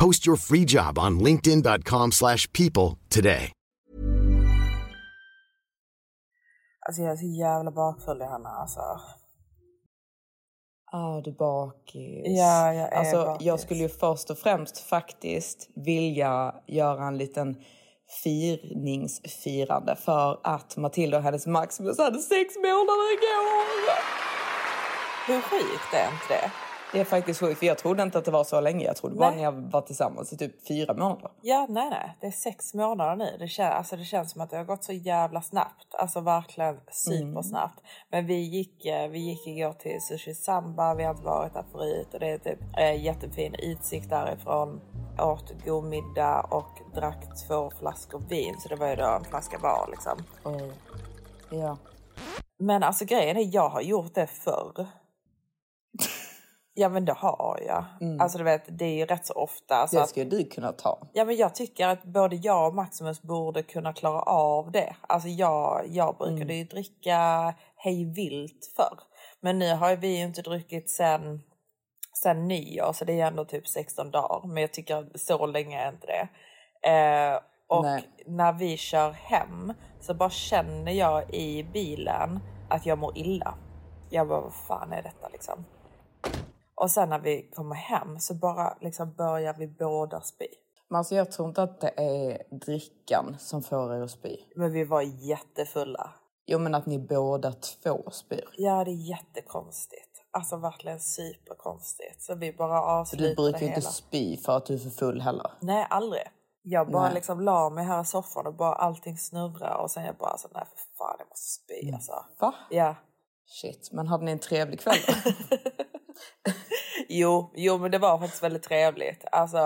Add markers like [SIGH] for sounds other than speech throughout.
Post your free job on linkedin.com/people slash people today. Alltså jag är så jävla bakfull Hanna alltså. Ah, du bakis. Ja, jag är alltså, bakis. Jag skulle ju först och främst faktiskt vilja göra en liten firningsfirande för att Matilda och hennes Maximus hade sex månader igår. Hur sjukt är inte det? Det är faktiskt sjukt, för jag trodde inte att det var så länge. Jag trodde bara Nej. ni har varit tillsammans i typ fyra månader. Ja, nej, nej. Det är sex månader nu. Det, kän, alltså, det känns som att det har gått så jävla snabbt. Alltså verkligen supersnabbt. Men vi gick, eh, vi gick igår till Sushi Samba. Vi har inte varit där förut. Och det är typ eh, jättefin utsikt därifrån. Åt god middag och drack två flaskor vin. Så det var ju då en flaska var liksom. Oj. Ja. Men alltså grejen är, jag har gjort det förr. Ja men det har jag. Alltså du vet, det är ju rätt så ofta. Alltså Det skulle du kunna ta. Ja, men jag tycker att både jag och Maximus borde kunna klara av det. Alltså jag, jag brukade ju dricka hej vilt förr. Men nu har vi ju inte druckit sen, sen nyår så det är ändå typ 16 dagar. Men jag tycker att så länge är inte det. Eh, och Nej. när vi kör hem så bara känner jag i bilen att jag mår illa. Jag bara, vad fan är detta liksom? Och sen när vi kommer hem så bara liksom börjar vi båda spy. Men alltså jag tror inte att det är drickan som får er att spy. Men vi var jättefulla. Jo men att ni båda två spyr. Ja, det är jättekonstigt. Alltså verkligen superkonstigt. Så vi bara avslutade du brukar ju hela. inte spy för att du är för full heller. Nej, aldrig. Jag bara Nej. liksom la mig här i soffan och bara allting snurrar och sen jag bara så nej för fan jag måste spy Mm. alltså. Va? Ja. Shit, men hade ni en trevlig kväll? [LAUGHS] Jo, jo, men det var faktiskt väldigt trevligt. Alltså,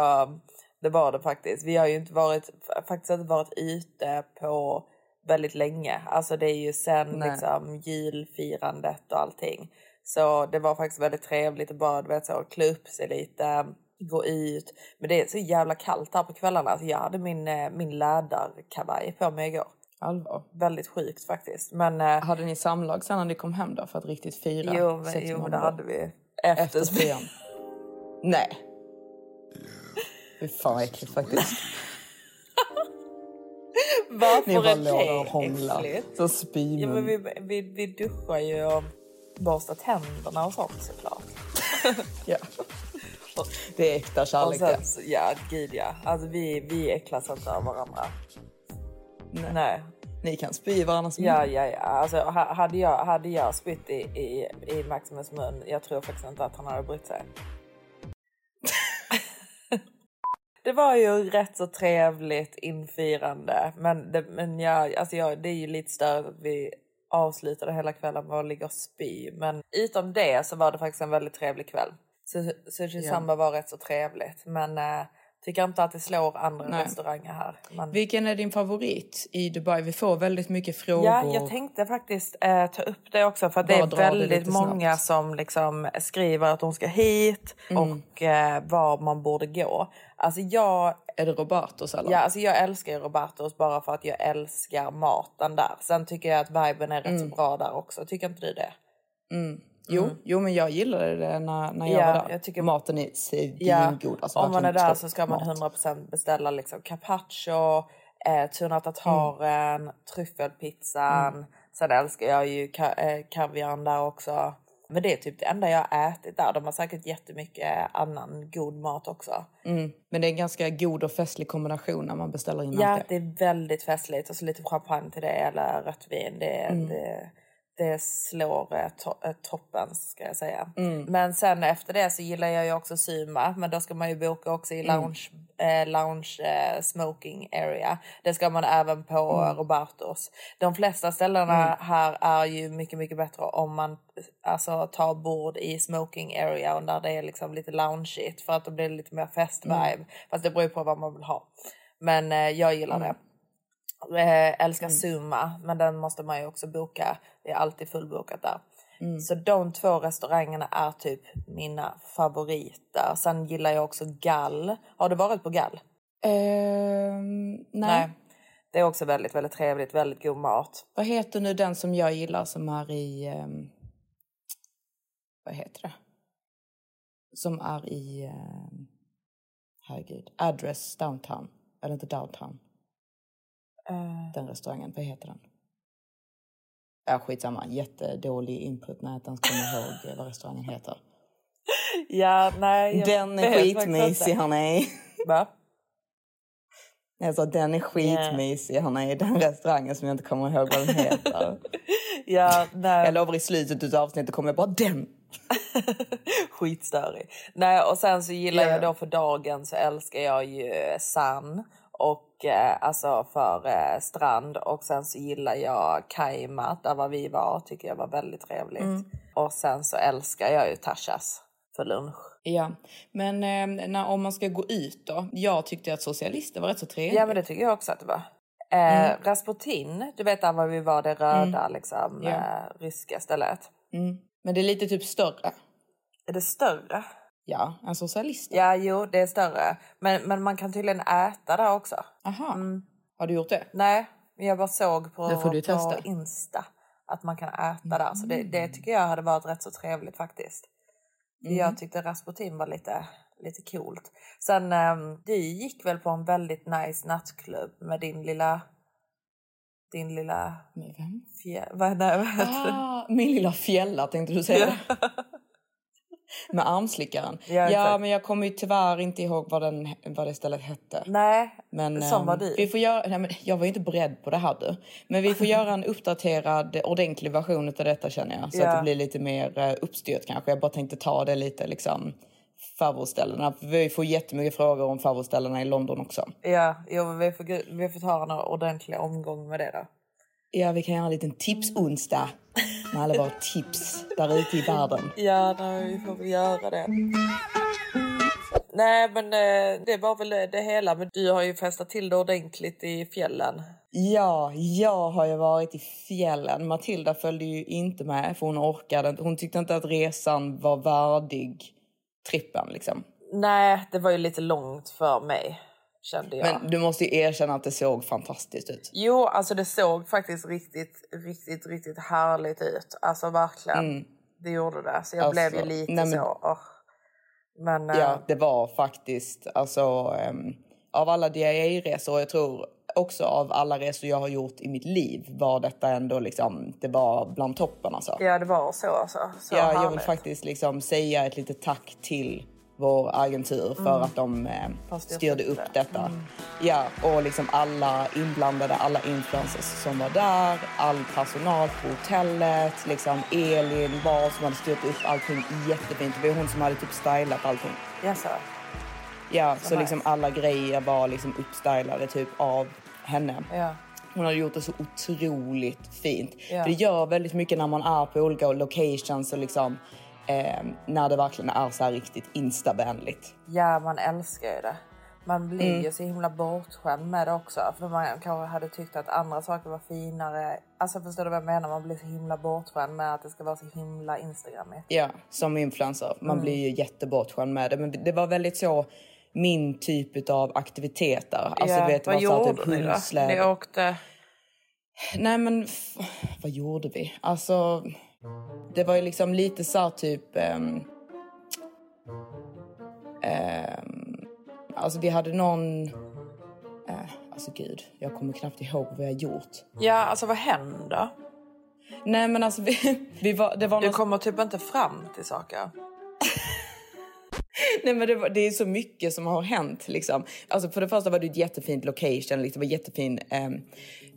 det var det faktiskt. Vi har ju inte varit, faktiskt inte varit ute på väldigt länge. Alltså det är ju sen Nej. liksom julfirandet och allting. Så det var faktiskt väldigt trevligt att bara du vet, så, klä upp sig lite, gå ut. Men det är så jävla kallt här på kvällarna. Alltså, jag hade min, eh, min läderkavaj på mig igår. Allvar. Väldigt sjukt faktiskt. Men eh, Hade ni samlag sen när ni kom hem då för att riktigt fira jo, men, sex jo det hade vi. Efter Efter, spyan? Nej. Fy fan vad äckligt faktiskt. [LAUGHS] Varför Ni bara låg och hånglade. Så spymun. Ja, men vi, vi, vi duschar ju och borstar tänderna och sånt såklart. [LAUGHS] Ja. [LAUGHS] Det är äkta Och kärlek sen, det. så- ja, gud ja. Alltså vi, vi äcklas inte av varandra. Nej. Nej. Ni kan spy i varandras mun. Ja, ja, ja. Alltså, ha- hade, jag, hade jag spytt i, i, i Maximus mun, jag tror faktiskt inte att han hade brytt sig. [LAUGHS] det var ju rätt så trevligt infirande. Men, det, men jag, alltså jag, det är ju lite störigt att vi avslutade hela kvällen med att ligga och spy. Men utom det så var det faktiskt en väldigt trevlig kväll. Så Sushi Ja. Samba var rätt så trevligt. Men eh, tycker inte att det slår andra Nej. restauranger här. Men... Vilken är din favorit i Dubai? Vi får väldigt mycket frågor. Ja, jag tänkte faktiskt eh, ta upp det också för det är det väldigt lite många snabbt. som liksom skriver att de ska hit Mm. och eh, var man borde gå. Alltså jag, Är det Robertos eller? ja, alltså jag älskar Robertos bara för att jag älskar maten där. Sen tycker jag att viben är rätt Mm. så bra där också. Tycker inte du det? Jo, jo, men jag gillade det när, när jag Mm. Ja, var där. jag tycker- Maten är Ja, svingod. Alltså, om man är där så ska man mat. 100% beställa liksom carpaccio, eh, tuna tartaren, tryffelpizzan. Sen älskar jag ju ka- eh, kaviaren där också. Men det är typ det enda jag har ätit där. De har säkert jättemycket annan god mat också. Mm. Men det är en ganska god och festlig kombination när man beställer in Ja, allt det är väldigt festligt. Och så lite champagne till det eller rött vin. Det, Mm. det, det slår eh, to eh, toppen ska jag säga. Mm. Men sen efter det så gillar jag ju också Suma. Men då ska man ju boka också Mm. i lounge, eh, lounge eh, smoking area. Det ska man även på Mm. Robertos. De flesta ställena här är ju mycket, mycket bättre om man alltså, tar bord i smoking area och där det är liksom lite loungeigt för att då blir det lite mer festvibe. Mm. Fast det beror ju på vad man vill ha. Men eh, jag gillar det. Eh, älskar Mm. Suma, men den måste man ju också boka. Det är alltid fullbokat där. Mm. Så de två restaurangerna är typ mina favoriter. Sen gillar jag också Gall. Har du varit på Gall? Ehm, nej. Det är också väldigt, väldigt trevligt. Väldigt god mat. Vad heter nu den som jag gillar som är i... ehm, vad heter det? Som är i... Um, herregud. Address downtown. Eller inte downtown. Eh, Den restaurangen. Vad heter den? Ja, skitsamma. Jättedålig input när jag inte ens kommer ihåg vad restaurangen heter. [LAUGHS] ja, nej. Den är skitmysig, hörni. Va? [LAUGHS] Jag sa den är skitmysig, hörni. Den restaurangen som jag inte kommer ihåg vad den heter. [LAUGHS] Ja, nej. Jag lovar i slutet av avsnittet kommer jag bara den. Skitstörig. Nej, och sen så gillar Ja. jag då för dagen så älskar jag ju San och eh, alltså för eh, strand och sen så gillar jag Kaimat där var vi var tycker jag var väldigt trevligt. Mm. Och sen så älskar jag ju Tashas för lunch. Ja, men eh, när, om man ska gå ut då. Jag tyckte att socialister var rätt så trevligt. Ja men det tycker jag också att det var. Eh, Rasputin, du vet där var vi var det röda liksom Ja. eh, ryska stället. Mm. Men det är lite typ större. Är det större? Ja, en socialist. Ja jo det är större. Men, men man kan tydligen äta där också. Aha. Har du gjort det? Nej, men jag bara såg på, på. Mm. Insta att man kan äta där. Så det, det tycker jag hade varit rätt så trevligt faktiskt. Mm. Jag tyckte Rasputin var lite, lite coolt. Sen um, du gick väl på en väldigt nice nattklubb med din lilla... Din lilla... Med vem? Fjä, vad, nej, vad? Ah, min lilla fjälla tänkte du säga. [LAUGHS] Med armslickaren. Ja, Ja, men jag kommer ju tyvärr inte ihåg vad, den, vad det stället hette. Nej, Men, som ehm, var du. Vi får göra, nej, men jag var ju inte beredd på det här du. Men vi får [LAUGHS] göra en uppdaterad, ordentlig version av detta känner jag. Så Ja. att det blir lite mer uh, uppstyrt kanske. Jag bara tänkte ta det lite liksom favoritställena. Vi får jättemycket frågor om favoritställena i London också. Ja, jo, men vi, får, vi får ta en ordentlig omgång med det då. Ja, vi kan göra en liten tipsonsdag med alla våra tips där ute i världen. Ja, nej, vi får väl göra det. Nej, men eh, det var väl det hela. Men du har ju festat till det ordentligt i fjällen. Ja, jag har ju varit i fjällen. Matilda följde ju inte med för hon orkade inte. Hon tyckte inte att resan var värdig trippen liksom. Nej, det var ju lite långt för mig, kände jag. Men du måste ju erkänna att det såg fantastiskt ut. Jo, alltså det såg faktiskt riktigt, riktigt, riktigt härligt ut. Alltså verkligen. Det gjorde det. Så jag Alltså, blev ju lite nej, men- så... åh. Men, eh, Ja, det var faktiskt alltså ehm, av alla DIA-resor, jag tror också av alla resor jag har gjort i mitt liv var detta ändå liksom, det var bland toppen alltså. ja, det var så alltså. Så Ja, jag vill härligt. faktiskt liksom säga ett litet tack till vår agentur för att de eh, styrde upp det. detta. Ja, och liksom alla inblandade, alla influencers som var där, all personal på hotellet, liksom Elin var som hade styrt upp allting jättefint. Det var hon som hade typ stylat allting. Jaså? Ja, så nice. liksom alla grejer var liksom uppstylade typ av henne. Ja. Hon hade gjort det så otroligt fint. Ja. För det gör väldigt mycket när man är på olika locations och liksom eh, när det verkligen är så här riktigt instabänligt. ja, man älskar ju det. Man blir Mm. ju så himla bortskämd med det också. För man kanske hade tyckt att andra saker var finare. Alltså förstår du vad jag menar? Man blir så himla bortskämd med att det ska vara så himla instagrammigt. Ja, som influencer. Man Mm. blir ju jättebortskämd med det. Men det var väldigt så min typ av aktiviteter. Alltså, ja, vet, vad här gjorde typ ni då? Ni åkte... Nej men vad gjorde vi? Alltså det var ju liksom lite så typ... ehm, ehm, alltså vi hade någon... eh, alltså gud, jag kommer knappt ihåg vad jag gjort. Ja, alltså vad händer? Nej men alltså vi, [LAUGHS] vi var, det var Du någon, kommer typ inte fram till saker. [LAUGHS] nej, men det, var, det är så mycket som har hänt liksom. Alltså för det första var det ett jättefint location, liksom, en jättefin ehm,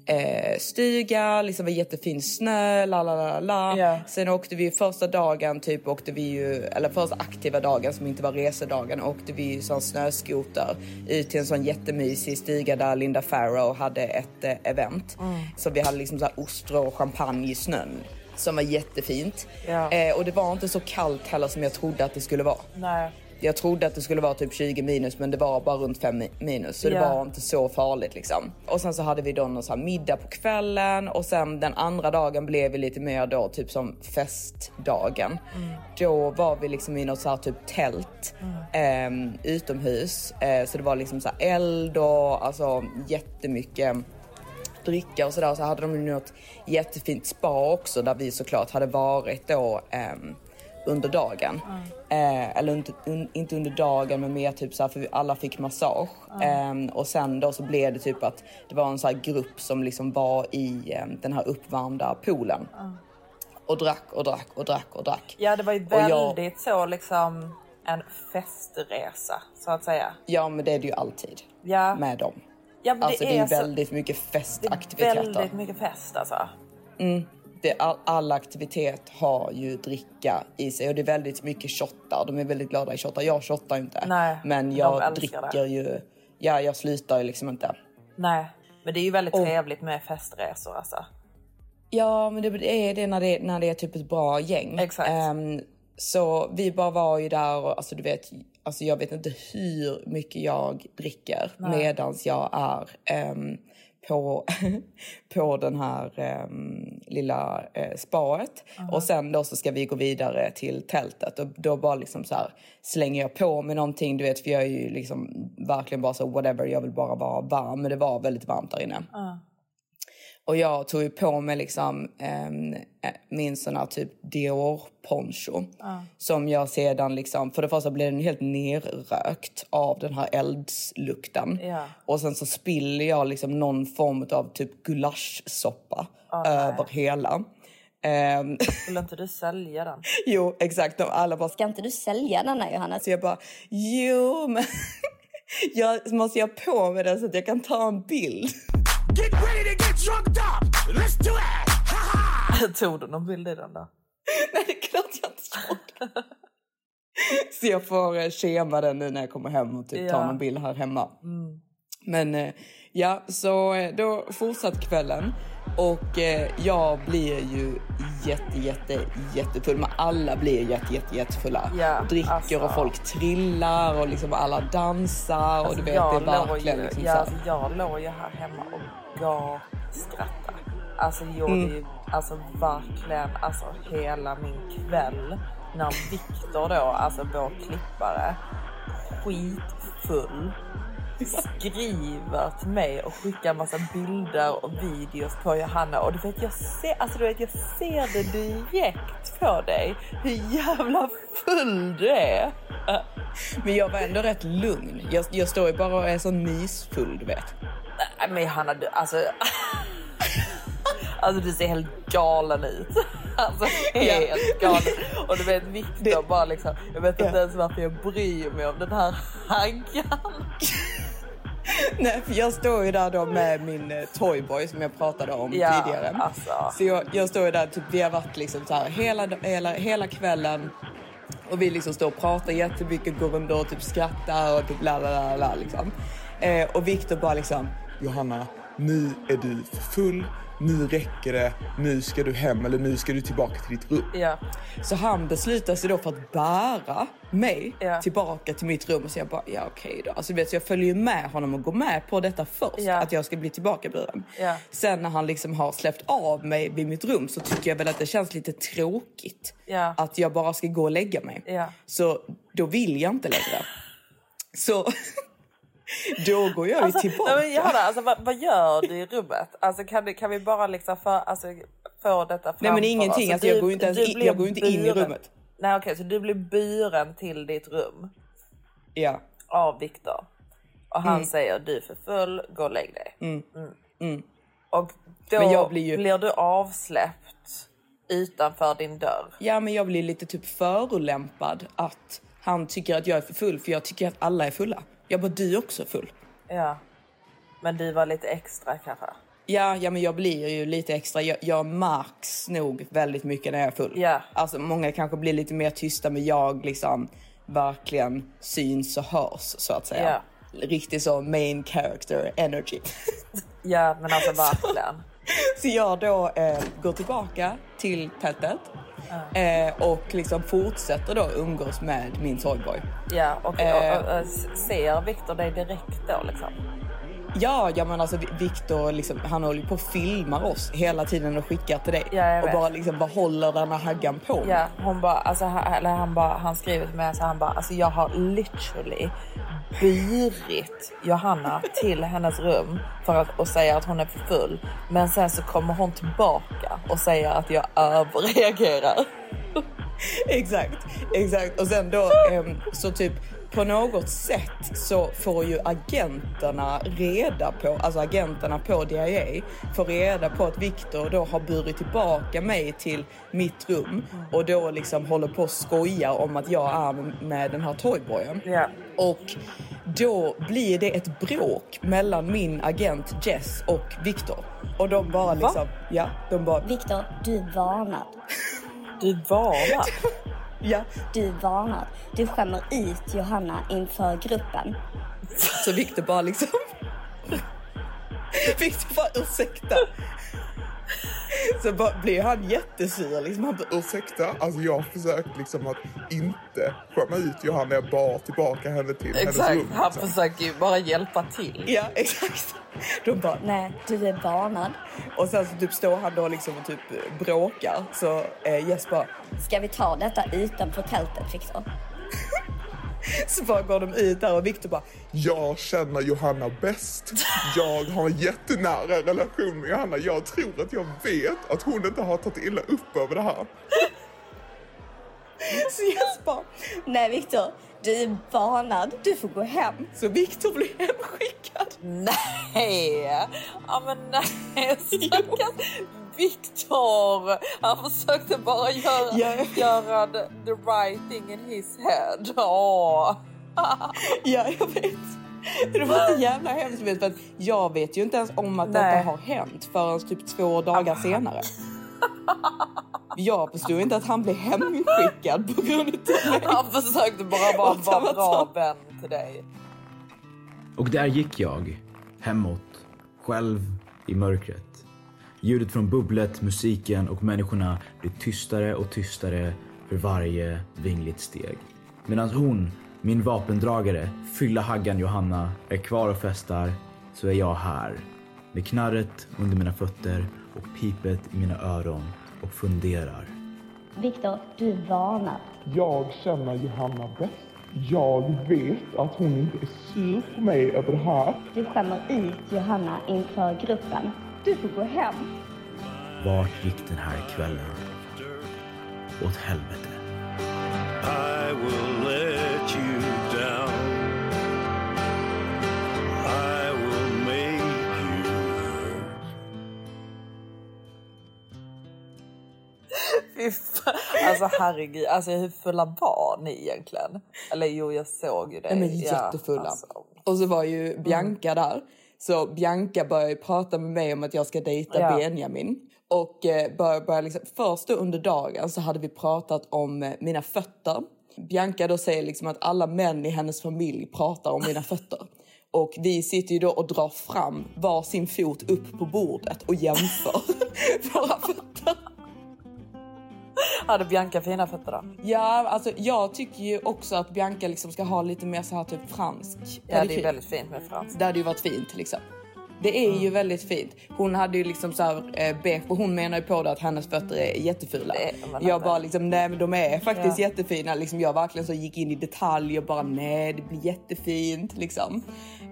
eh, stuga, liksom var jättefin snö, la la la la. Sen åkte vi första dagen, typ åkte vi ju, eller första aktiva dagen som inte var resedagen, åkte vi ju sån snöskoter ut till en sån jättemysig stuga där Linda Farrow hade ett eh, event. Så vi hade liksom så här ostron och champagne i snön. Som var jättefint. Ja. Eh, och det var inte så kallt heller som jag trodde att det skulle vara. Nej. Jag trodde att det skulle vara typ 20 minus men det var bara runt 5 minus så det var inte så farligt liksom. Och sen så hade vi då någon så här middag på kvällen och sen den andra dagen blev vi lite mer då typ som festdagen. Då var vi liksom i något så här typ tält ehm, utomhus eh, så det var liksom så här eld och alltså jättemycket dricka och sådär. Så hade de något jättefint spa också där vi såklart hade varit då ehm, under dagen. Eh, eller inte, un, inte under dagen men mer typ såhär för vi alla fick massage. Ehm, och sen då så blev det typ att det var en sån här grupp som liksom var i ehm, den här uppvärmda poolen. Och drack och drack och drack och drack. Ja, det var ju Och jag- väldigt så liksom en festresa så att säga. Ja men det är det ju alltid Ja, med dem. ja Alltså det är ju så- väldigt mycket det är festaktiviteter. väldigt mycket fest alltså. Det, all, all aktivitet har ju dricka i sig och det är väldigt mycket shottar. De är väldigt glada i shottar. Jag shottar inte, Nej, men jag dricker det. ju. Ja, jag slutar ju liksom inte. Nej, men det är ju väldigt Och- trevligt med festresor alltså. Ja, men det är det när det, när det är typ ett bra gäng. Exakt. Ehm, så vi bara var ju där och alltså du vet, alltså jag vet inte hur mycket jag dricker medans jag är ehm, på, [LAUGHS] på den här um, lilla uh, spaet. Och sen då så ska vi gå vidare till tältet och då bara liksom så här slänger jag på mig någonting, du vet för jag är ju liksom verkligen bara så whatever, jag vill bara vara varm. Men det var väldigt varmt där inne. Och jag tog ju på mig liksom ehm, eh, min sån här typ Dior-poncho. Som jag sedan liksom, för det första blev den helt nerrökt av den här eldslukten. Ja. Och sen så spiller jag liksom någon form av typ gulaschsoppa över hela. Ehm, [LAUGHS] Skulle inte du sälja den? jo, exakt. Och alla bara, Ska inte du sälja denna Johanna? så jag bara, jo men [LAUGHS] jag måste jag på mig den så att jag kan ta en bild. Get ready to get drunked up. Let's do it. Ha ha. [LAUGHS] Tog du någon bild i den då? [LAUGHS] Nej, det är klart jag inte gjorde. [LAUGHS] Så jag får eh, schema den nu när jag kommer hem och typ Ja. någon bild här hemma. Men eh, ja, så eh, då fortsatte kvällen och eh, jag blir ju jätte, jätte, jättefull. Men alla blir jätte, jätte, jättefulla. Ja, Dricker alltså. och folk trillar och liksom alla dansar och du vet, jag det är verkligen ju, liksom ja, alltså, jag låg ju här hemma och gapskrattade. Alltså gjorde Mm. ju alltså verkligen alltså hela min kväll när Viktor då, alltså vår klippare, skitfull skriver till mig och skickar massa bilder och videos på Johanna och du vet jag ser, alltså du vet jag ser det direkt på dig hur jävla full du är. Men jag var ändå rätt lugn. Jag, jag står ju bara och är så mysfull, du vet. Nej, Men Hanna, du, alltså... alltså du ser helt galen ut. Alltså helt galen. Och du vet Viktor bara liksom, jag vet inte Ja. ens varför jag bryr mig om den här haggan. [LAUGHS] Nej, för jag står ju där då med min eh, Toyboy som jag pratade om Ja, tidigare. alltså. Så jag, jag står ju där, typ, vi har varit liksom så här hela, hela, hela kvällen och vi liksom står och pratar jättemycket, går runt och typ skrattar och typ la la la la liksom. Eh, och Viktor bara liksom, Johanna, nu är du för full, nu räcker det, nu ska du hem eller nu ska du tillbaka till ditt rum. Ja, så han beslutar sig då för att bära mig Ja. tillbaka till mitt rum. Så jag bara, ja okej då. Alltså, du vet, så jag följer ju med honom och går med på detta först. Ja. Att jag ska bli tillbaka buren. Ja. Sen när han liksom har släppt av mig vid mitt rum så tycker jag väl att det känns lite tråkigt. Ja. Att jag bara ska gå och lägga mig. Ja. Så då vill jag inte längre. Så [LAUGHS] då går jag ju alltså, tillbaka. nej, Johanna, alltså, vad, vad gör du i rummet? Alltså, kan, du, kan vi bara liksom för, alltså, få detta framför Nej, men ingenting. oss? Så Alltså, jag går ju inte ens in- blir jag går ju inte in i rummet. Nej okej, så du blir buren till ditt rum Ja. av Viktor. Och han Mm. säger du är för full, gå och lägg dig. Mm. Och då Men jag blir ju- du avsläppt utanför din dörr. Ja, men jag blir lite typ förolämpad att han tycker att jag är för full för jag tycker att alla är fulla. Jag bara, du är också full. Ja. Men du var lite extra kanske? Ja, ja men jag blir ju lite extra. Jag, jag märks nog väldigt mycket när jag är full. Ja. Alltså många kanske blir lite mer tysta men jag liksom verkligen syns och hörs så att säga. Riktigt så main character energy. [LAUGHS] Ja men alltså verkligen. [LAUGHS] Så jag då eh, går tillbaka till tältet eh, och liksom fortsätter då umgås med min toyboy. Ja och, Eh. och, och, och ser Viktor dig direkt då liksom? Ja, ja men alltså Viktor liksom, han håller på och filmar oss hela tiden och skickar till dig. Ja, och bara liksom bara håller den här haggan på. Ja, hon bara, alltså, han- eller han, bara, han skriver till mig så han bara, alltså jag har literally burit Johanna till hennes rum för att, och säger att hon är för full. Men sen så kommer hon tillbaka och säger att jag överreagerar. [LAUGHS] exakt, exakt. Och sen då [LAUGHS] ehm, så typ på något sätt så får ju agenterna reda på, alltså agenterna på DIA får reda på att Viktor då har burit tillbaka mig till mitt rum och då liksom håller på att skoja om att jag är med den här toyboyen. Ja. Och då blir det ett bråk mellan min agent Jess och Viktor. Och de bara liksom, ja, de bara, Viktor, du är varnad. Du varnar. [LAUGHS] ja. Du varnar. Du skämmer ut Johanna inför gruppen. Så Viktor bara liksom... [LAUGHS] Viktor bara ursäkta. [LAUGHS] Så blir han jättesur liksom. Han bara, Ursäkta, alltså jag har försökt liksom att inte skämma ut Johanna. Jag bar tillbaka henne till hennes Exakt, rum. han liksom. försöker ju bara hjälpa till. ja exakt. De bara, Nej, du är varnad. och sen så typ står han då liksom och typ bråkar. Så eh, Jess bara, Ska vi ta detta utanför tältet, Viktor? [LAUGHS] så bara går de ut där och Viktor bara, Jag känner Johanna bäst. Jag har en jättenära relation med Johanna. Jag tror att jag vet att hon inte har tagit illa upp över det här. så Jess bara, Nej, Viktor. Du är varnad. Du får gå hem. så Viktor blir hemskickad. Nej! Ja men nej, stackars Viktor! Han försökte bara göra, Ja. göra the, the right thing in his head. Åh. [LAUGHS] Ja, jag vet. Det var så jävla hemskt för att jag vet ju inte ens om att Nej. detta har hänt förrän typ två dagar senare. Jag förstod inte att han blev hemskickad på grund av mig. Han försökte bara vara vara samma bra vän till dig. Och där gick jag, hemåt, själv i mörkret. Ljudet från bubblet, musiken och människorna blir tystare och tystare för varje vingligt steg. Medan hon, min vapendragare, fylla haggan Johanna, är kvar och festar så är jag här. Med knarret under mina fötter och pipet i mina öron och funderar. Viktor, du är varnad. Jag känner Johanna bäst. Jag vet att hon inte är sur på mig över det här. Du skämmer ut Johanna inför gruppen. Du får gå hem. Vart gick den här kvällen? Åt helvete. I will let you down. I will make you hurt. Fy fan. Alltså herregud, alltså hur fulla var ni egentligen? Eller jo, jag såg ju det. Nej, men Ja, jättefulla. alltså. Och så var ju Bianca där. Så Bianca började prata med mig om att jag ska dejta Ja. Benjamin. Och eh, började liksom, först under dagen så hade vi pratat om eh, mina fötter. Bianca då säger liksom att alla män i hennes familj pratar om mina fötter. Och vi sitter ju då och drar fram var sin fot upp på bordet och jämför [LAUGHS] våra fötter. [LAUGHS] Hade Bianca fina fötter då? Ja, alltså jag tycker ju också att Bianca liksom ska ha lite mer så här typ fransk Ja, det är pedikyr. väldigt fint med fransk. Det hade ju varit fint liksom. Det är ju väldigt fint. Hon hade ju liksom så här, eh, beige och hon menar ju på det att hennes fötter är jättefula. Det är jag bara liksom, nej men de är faktiskt Ja. jättefina. Liksom, jag verkligen så gick in i detalj och bara nej det blir jättefint liksom.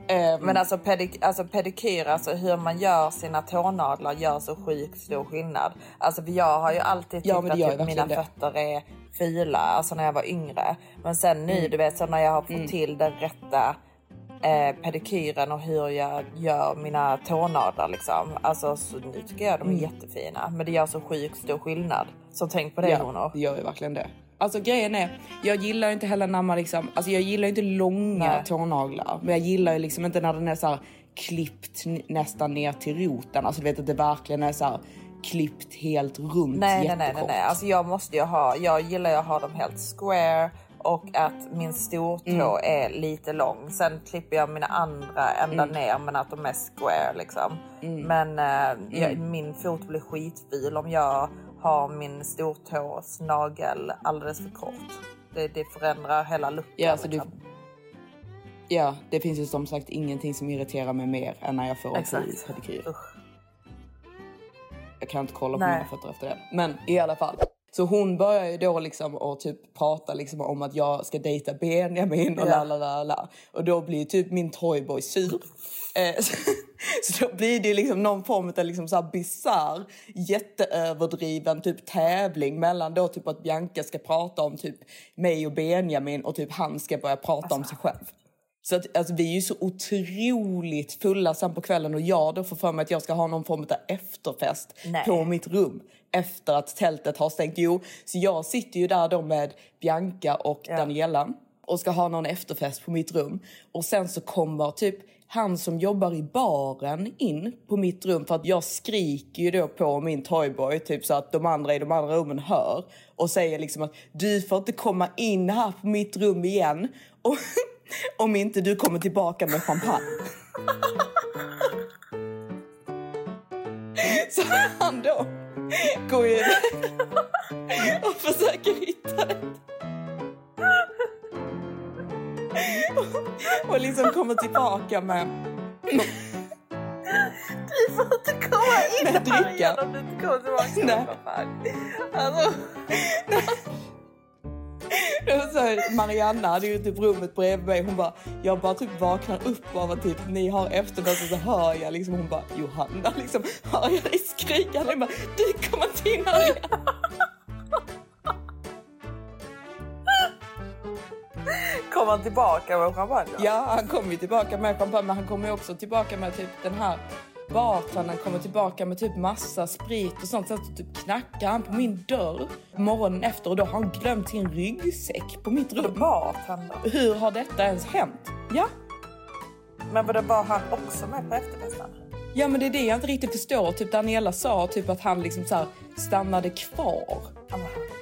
Ehm, Men alltså, pedik alltså pedikyr, alltså hur man gör sina tånaglar gör så sjukt stor skillnad. Alltså jag har ju alltid Ja, tyckt gör att typ mina det. fötter är fula, alltså när jag var yngre. Men sen nu, Mm. du vet, så när jag har fått till den rätta eh, pedikyren och hur jag gör mina tånaglar liksom. Alltså så nu tycker jag de är jättefina. Men det gör så sjukt stor skillnad. Så tänk på det Ja, honor. det gör ju verkligen det. Alltså grejen är, jag gillar inte heller när man liksom, alltså jag gillar inte långa Nej. tånaglar. Men jag gillar ju liksom inte när den är så här klippt nästan ner till roten. Alltså du vet att det verkligen är så här klippt helt runt Nej, nej, nej, nej, jättekort. nej. Alltså jag måste ju ha, jag gillar ju att ha dem helt square och att min stortå Mm. är lite lång. Sen klipper jag mina andra ända Mm. ner men att de är square liksom. Men eh, jag, Mm. min fot blir skitful om jag har min stortås nagel alldeles för kort. Det, det förändrar hela looken. Ja, alltså du, liksom. ja, det finns ju som sagt ingenting som irriterar mig mer än när jag får en pedikyr. Jag kan inte kolla på Nej. mina fötter efter det. Men i alla fall. Så hon börjar ju då liksom och typ prata liksom om att jag ska dejta Benjamin och la la la la. Och då blir typ min toyboy sur. Eh, så, [LAUGHS] så då blir det liksom någon form av liksom så här bizarr, jätteöverdriven typ tävling mellan då typ att Bianca ska prata om typ mig och Benjamin och typ han ska börja prata om sig själv. Så att, alltså, vi är ju så otroligt fulla sen på kvällen och jag då får för mig att jag ska ha någon form av efterfest Nej. på mitt rum efter att tältet har stängt. Jo, så jag sitter ju där då med Bianca och Ja. Daniela och ska ha någon efterfest på mitt rum. Och sen så kommer typ han som jobbar i baren in på mitt rum för att jag skriker ju då på min toyboy typ så att de andra i de andra rummen hör och säger liksom att du får inte komma in här på mitt rum igen [LAUGHS] och, om inte du kommer tillbaka med champagne. [LAUGHS] Så han då går ju och försöker hitta det. Och liksom kommer tillbaka med, Du får inte komma in här igen om du inte kommer tillbaka. Nej. Alltså, då [LAUGHS] så här, Marianna hade ju typ rummet bredvid mig. Hon bara, jag bara typ vaknar upp av att typ ni har efterfest och så hör jag liksom, hon bara, Johanna liksom, hör jag dig skrika? Jag bara, du kommer här igen. kom han tillbaka med champagne? Ja, han kommer ju tillbaka med champagne, men han kommer ju också tillbaka med typ den här bartendern kommer tillbaka med typ massa sprit och sånt. Sen så typ knackar han på min dörr morgonen efter och då har han glömt sin ryggsäck på mitt rum. Bartender. Hur har detta ens hänt? Ja, Men var det bara han också med på efterfesten? ja men det är det jag inte riktigt förstår. Typ Daniela sa typ att han liksom så stannade kvar.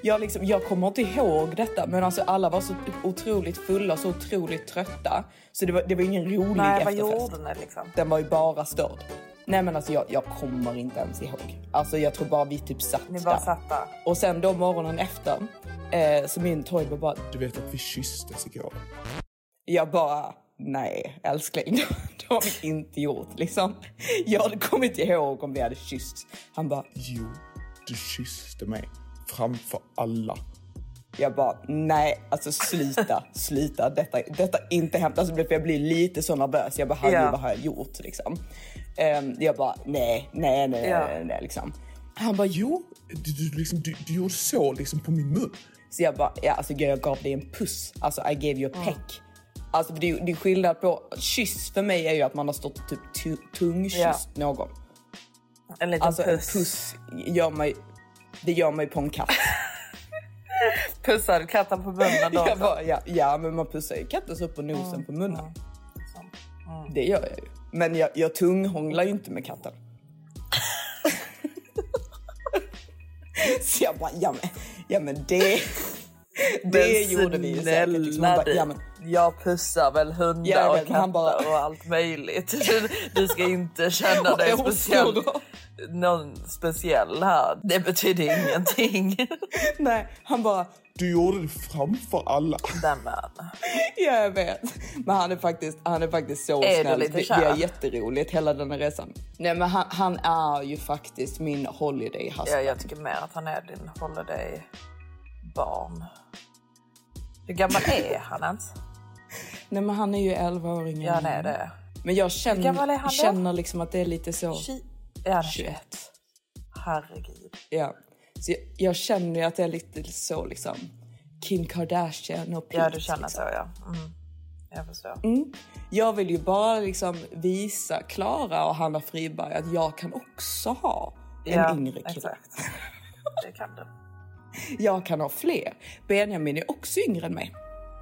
Jag, liksom, jag kommer inte ihåg detta, men alltså alla var så otroligt fulla och så otroligt trötta. Så det var, det var ingen rolig Nej, vad efterfest. gjorde ni liksom? Den var ju bara störd. Nej men alltså jag, jag kommer inte ens ihåg. Alltså jag tror bara vi typ satt Ni bara där. satt där. Och sen då morgonen efter eh, så min toyboy bara, Du vet att vi kysstes igår. jag bara nej älskling [LAUGHS] det, har vi inte gjort liksom. Jag hade kommit ihåg om vi hade kysst. Han bara, Jo, du kysste mig. Framför alla. jag bara nej alltså sluta, [LAUGHS] sluta. Detta, detta är inte hänt. Alltså för jag blir lite så nervös. Jag bara herregud Ja. vad har jag gjort liksom. Ehm, jag bara nej, nej, nej, Ja. nej, nej liksom. Han bara Jo, du, du, liksom, du, du gjorde så liksom på min mun. Så jag bara, ja, alltså jag gav dig en puss. Alltså I gave you a peck. Alltså det, är- det är skillnad på, kyss för mig är ju att man har stått typ tu- tungkysst någon. En liten Alltså puss. en puss gör mig, det gör mig på en katt. [LAUGHS] Pussade katten på munnen [LAUGHS] då? jag bara, ja, ja men man pussar ju kattens upp på nosen på munnen. Det gör jag ju. Men jag, jag tunghånglar ju inte med katten. [LAUGHS] Så jag bara, ja men, ja, men det, det gjorde vi ju säkert. Liksom. Bara, ja, men, Jag pussar väl hundar Ja, och katter bara- och allt möjligt. Du, du ska inte känna dig Jag speciell, förstår. Någon speciell här. Det betyder ingenting. [LAUGHS] nej, han bara, Du gjorde det framför alla. Nämen. Ja, jag vet. Men han är faktiskt, han är faktiskt så Är snäll. det, det är jätteroligt hela den här resan. Nej, men han, han är ju faktiskt min holiday husband. Ja, jag tycker mer att han är din holiday barn. Hur gammal är [LAUGHS] han ens? Nej, men han är ju 11-åringen. Ja, han är det. Men jag känner, känner liksom att det är lite så... Tji- Är han 21. 21? Herregud. Ja. Så jag, jag känner ju att det är lite så liksom Kim Kardashian och Pete. Ja, du känner liksom. så ja. Mm. jag förstår. Mm. Jag vill ju bara liksom visa Klara och Hanna Friberg att jag kan också ha en Ja, yngre kille. exakt. [LAUGHS] Det kan du. Jag kan ha fler. Benjamin är också yngre än mig.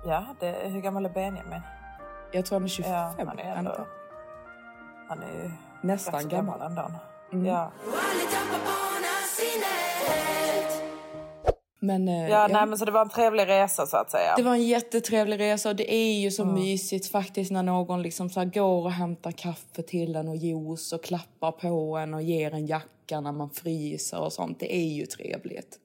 Ja, det, hur gammal är Benjamin? Jag tror han är 25. Ja, han är ändå... Han är ju Nästan rätt så gammal. ändå. Mm. Ja. Men, eh, Ja, nej, men så det var en trevlig resa så att säga. Det var en jättetrevlig resa och det är ju så Mm. mysigt faktiskt när någon liksom så här går och hämtar kaffe till en och juice och klappar på en och ger en jacka när man fryser och sånt. Det är ju trevligt.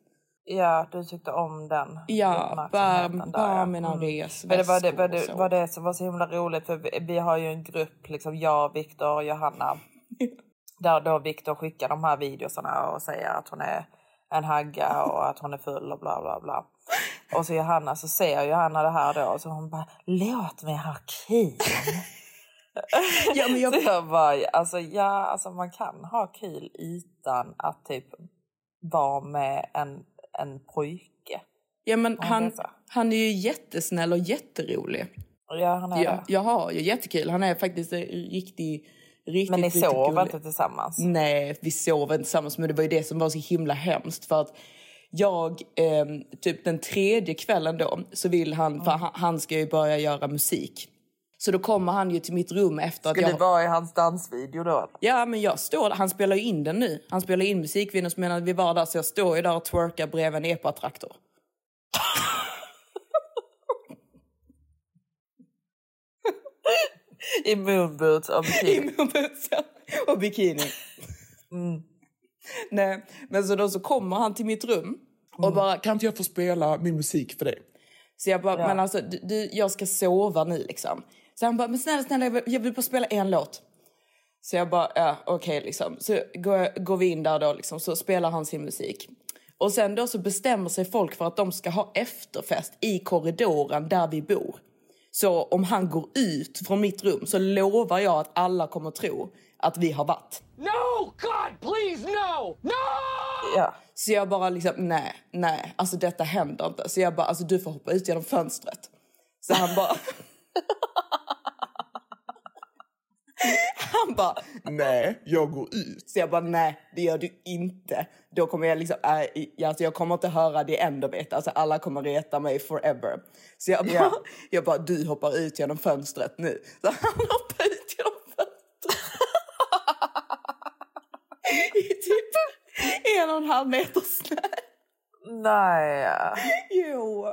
Ja, du tyckte om den Ja, bara, där, bara ja. mina Mm. resväskor det var det, var, och det, så. var det som var så himla roligt för vi, vi har ju en grupp, liksom jag, Viktor och Johanna. [LAUGHS] där då Viktor skickar de här videosarna och säger att hon är en hagga och att hon är full och bla bla bla. Och så Johanna så ser Johanna det här då och så hon bara låt mig ha kul. [LAUGHS] Ja, men jag- Så jag bara, alltså ja, alltså man kan ha kul utan att typ vara med en, en pojke. Ja, men Ja, han, han är ju jättesnäll och jätterolig. Ja, han är Jag, det. jag har ju jättekul. Han är faktiskt en riktig, riktigt, Men ni riktigt sover gullig. inte tillsammans? Nej, vi sov inte tillsammans. Men det var ju det som var så himla hemskt. För att jag, eh, typ den tredje kvällen då, så vill han, för han, han ska ju börja göra musik. Så då kommer han ju till mitt rum efter att Ska jag... du vara i hans dansvideo då? Ja, men jag står Han spelar ju in den nu. Han spelar in musikvideon som menar vi var där. Så jag står ju där och twerkar bredvid en epatraktor. [LAUGHS] I moonboots och I bikini? moonbootsen och bikini. Mm. Nej, men så då så kommer han till mitt rum och Mm. bara Kan inte jag få spela min musik för dig? Så jag bara, Ja. men alltså du, du, jag ska sova nu liksom. Så han bara, men snälla, snälla, jag vill, jag vill bara spela en låt. Så jag bara, ja okej liksom. Så går, går vi in där då liksom, så spelar han sin musik. Och sen då så bestämmer sig folk för att de ska ha efterfest i korridoren där vi bor. Så om han går ut från mitt rum så lovar jag att alla kommer tro att vi har varit. No! God, please, no! No! Ja. Så jag bara liksom, nej, nej, alltså detta händer inte. Så jag bara, alltså du får hoppa ut genom fönstret. Så han bara... [LAUGHS] han bara, Nej, jag går ut. så jag bara, nej det gör du inte. Då kommer jag liksom, äh, alltså jag kommer inte höra det ändå vet Alltså alla kommer reta mig forever. Så jag bara, Ja. [LAUGHS] jag bara, du hoppar ut genom fönstret nu. Så han [LAUGHS] hoppar ut genom fönstret. [LAUGHS] I typ en och en halv meter snö. Nej. Jo.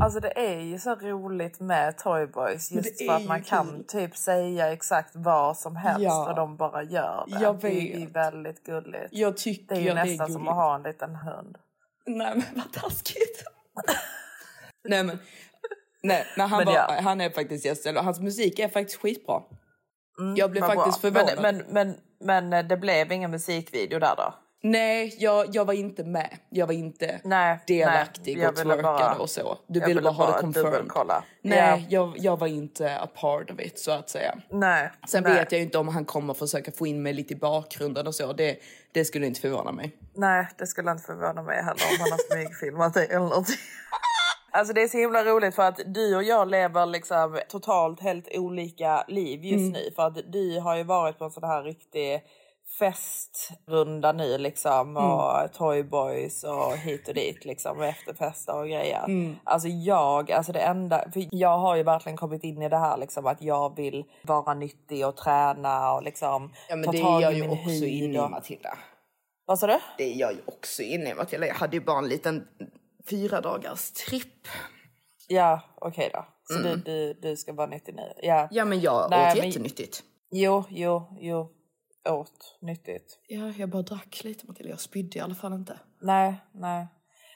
Alltså det är ju så roligt med Toyboys Men just för att man kan kul. typ säga exakt vad som helst Ja. och de bara gör det. Jag Det är vet. väldigt gulligt. Jag tycker det är ju nästan är som att ha en liten hund. Nej men vad taskigt. [LAUGHS] nej men. Nej, nej han, Men var, ja. han är faktiskt jättesnäll och hans musik är faktiskt skitbra. jag blev Mm, faktiskt bra. förvånad. Men, men, men, men det blev ingen musikvideo där då? Nej, jag, jag var inte med. Jag var inte Nej, delaktig nej, och twerkade och så. Du ville bara ha det confirmed. Nej, Ja. jag, jag var inte a part of it så att säga. Nej. Sen nej. vet jag inte om han kommer försöka få in mig lite i bakgrunden och så. Det, det skulle inte förvåna mig. Nej, det skulle inte förvåna mig heller om han har smygfilmat det eller någonting. Alltså det är så himla roligt för att du och jag lever liksom totalt helt olika liv just Mm. nu. För att du har ju varit på en sån här riktig festrunda nu liksom Mm. och Toyboys och hit och dit liksom och efterfester och grejer. Mm. Alltså jag, alltså det enda, för jag har ju verkligen kommit in i det här liksom att jag vill vara nyttig och träna och liksom Ja men ta det tag är jag i ju min också hud inne i Matilda. Vad sa du? Det är jag ju också inne i Matilda. Jag hade ju bara en liten fyra dagars tripp. Ja, okej då. Så du, du, du ska vara nyttig nu? Ja. Mm. Ja men jag Nej, åt men- jättenyttigt. Jo, jo, jo. Åt nyttigt. Ja, jag bara drack lite Matilda. Jag spydde i alla fall inte. Nej, nej.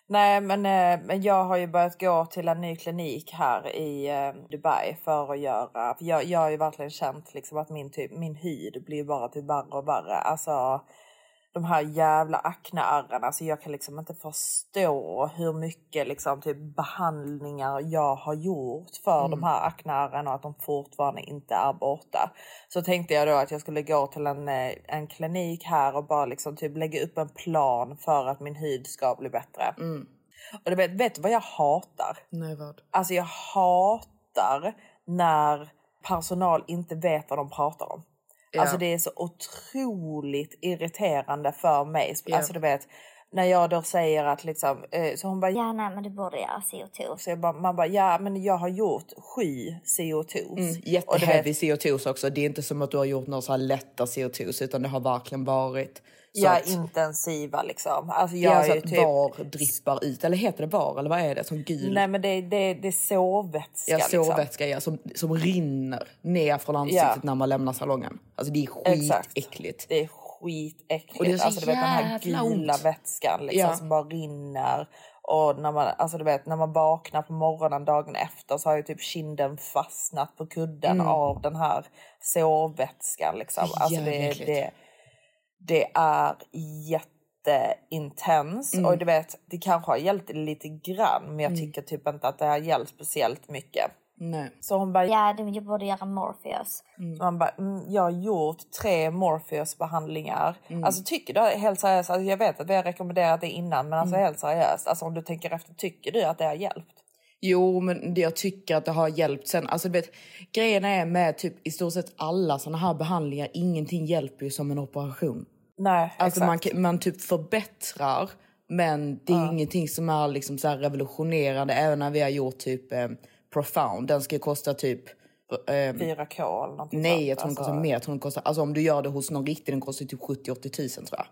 Nej, men, eh, men jag har ju börjat gå till en ny klinik här i eh, Dubai för att göra... För jag, jag har ju verkligen känt liksom att min, typ, min hud blir bara typ värre och värre. Alltså de här jävla akneärren. Alltså jag kan liksom inte förstå hur mycket liksom typ behandlingar jag har gjort för de här akneärren och att de fortfarande inte är borta. Så tänkte jag då att jag skulle gå till en, eh, en klinik här och bara liksom typ lägga upp en plan för att min hud ska bli bättre. Och du vet, vet du vad jag hatar? Nej vad? Alltså jag hatar när personal inte vet vad de pratar om. Ja. Alltså det är så otroligt irriterande för mig. Ja. Alltså du vet, när jag då säger att liksom, eh, så hon bara Ja, nej, men du borde göra CO2. så jag bara, man bara, ja men jag har gjort sju CO2s. Mm, jätteheavy vet, CO2s också. Det är inte som att du har gjort några så här lätta CO2s utan det har verkligen varit ja, att, intensiva liksom. Alltså ja, jag så är ju att typ... var drippar ut. Eller heter det var? Eller vad är det? Som gul? Nej men det, det, det är sovvätska ja, liksom. sovvätska ja, som, som rinner ner från ansiktet Ja. när man lämnar salongen. Alltså det är skitäckligt. Det är skitäckligt. Och det är så alltså, du vet, den här gula ont. vätskan liksom, Ja. som bara rinner. Och när man, alltså, du vet, när man vaknar på morgonen dagen efter så har ju typ kinden fastnat på kudden av den här sovvätskan. Liksom. Så Alltså, det, det, det är jätteintens. Och du vet, det kanske har hjälpt lite grann men jag tycker typ inte att det har hjälpt speciellt mycket. Nej. Så hon bara, Ja, du borde göra Morpheus. så man bara, mm, jag har gjort tre Morpheus-behandlingar. Alltså tycker du helt seriöst, alltså, jag vet att vi har rekommenderat det innan men alltså helt seriöst, alltså om du tänker efter, tycker du att det har hjälpt? Jo, men jag tycker att det har hjälpt sen. Alltså, du vet, grejen är med typ i stort sett alla såna här behandlingar, ingenting hjälper ju som en operation. Nej, Alltså man, exakt. kan- man typ förbättrar, men det är ingenting som är liksom så revolutionerande. Även när vi har gjort typ eh, profound, den ska kosta typ... Eh, 4K eller någonting nej, jag tror den alltså, kostar mer. Jag tror den kostar, alltså om du gör det hos någon riktig, den kostar typ 70-80 tusen tror jag.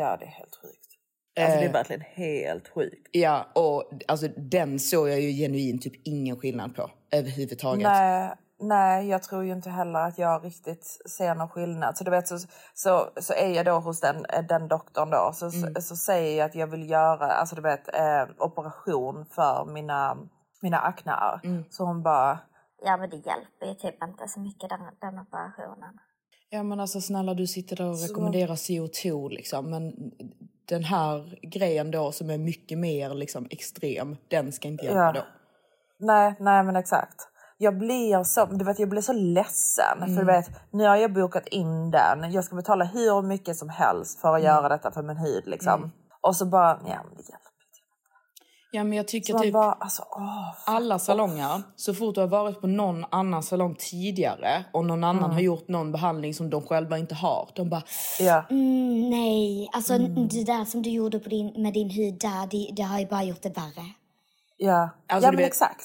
Ja, det är helt sjukt. Alltså det är Eh. verkligen helt sjukt. Ja, och alltså den såg jag ju genuint typ ingen skillnad på överhuvudtaget. Nej, nej, jag tror ju inte heller att jag riktigt ser någon skillnad. Så du vet så, så, så är jag då hos den, eh, den doktorn då så, Mm. så, så säger jag att jag vill göra alltså du vet, eh, operation för mina, mina aknear. Mm. Så hon bara, Ja, men det hjälper ju typ inte så mycket den, den operationen. Ja men alltså snälla du sitter där och rekommenderar CO2 liksom men den här grejen då som är mycket mer liksom extrem, den ska inte hjälpa Ja. då. nej, nej men exakt. Jag blir så, du vet, jag blir så ledsen. För du vet, nu har jag bokat in den. Jag ska betala hur mycket som helst för att göra detta för min hud. Liksom. Och så bara, ja Ja men jag tycker typ bara, alltså, åh, alla salonger, så fort du har varit på någon annan salong tidigare och någon annan har gjort någon behandling som de själva inte har, de bara ja. Mm, nej, alltså det där som du gjorde på din, med din hud där, det, det har ju bara gjort det värre. Ja, Alltså, ja du men vet- exakt.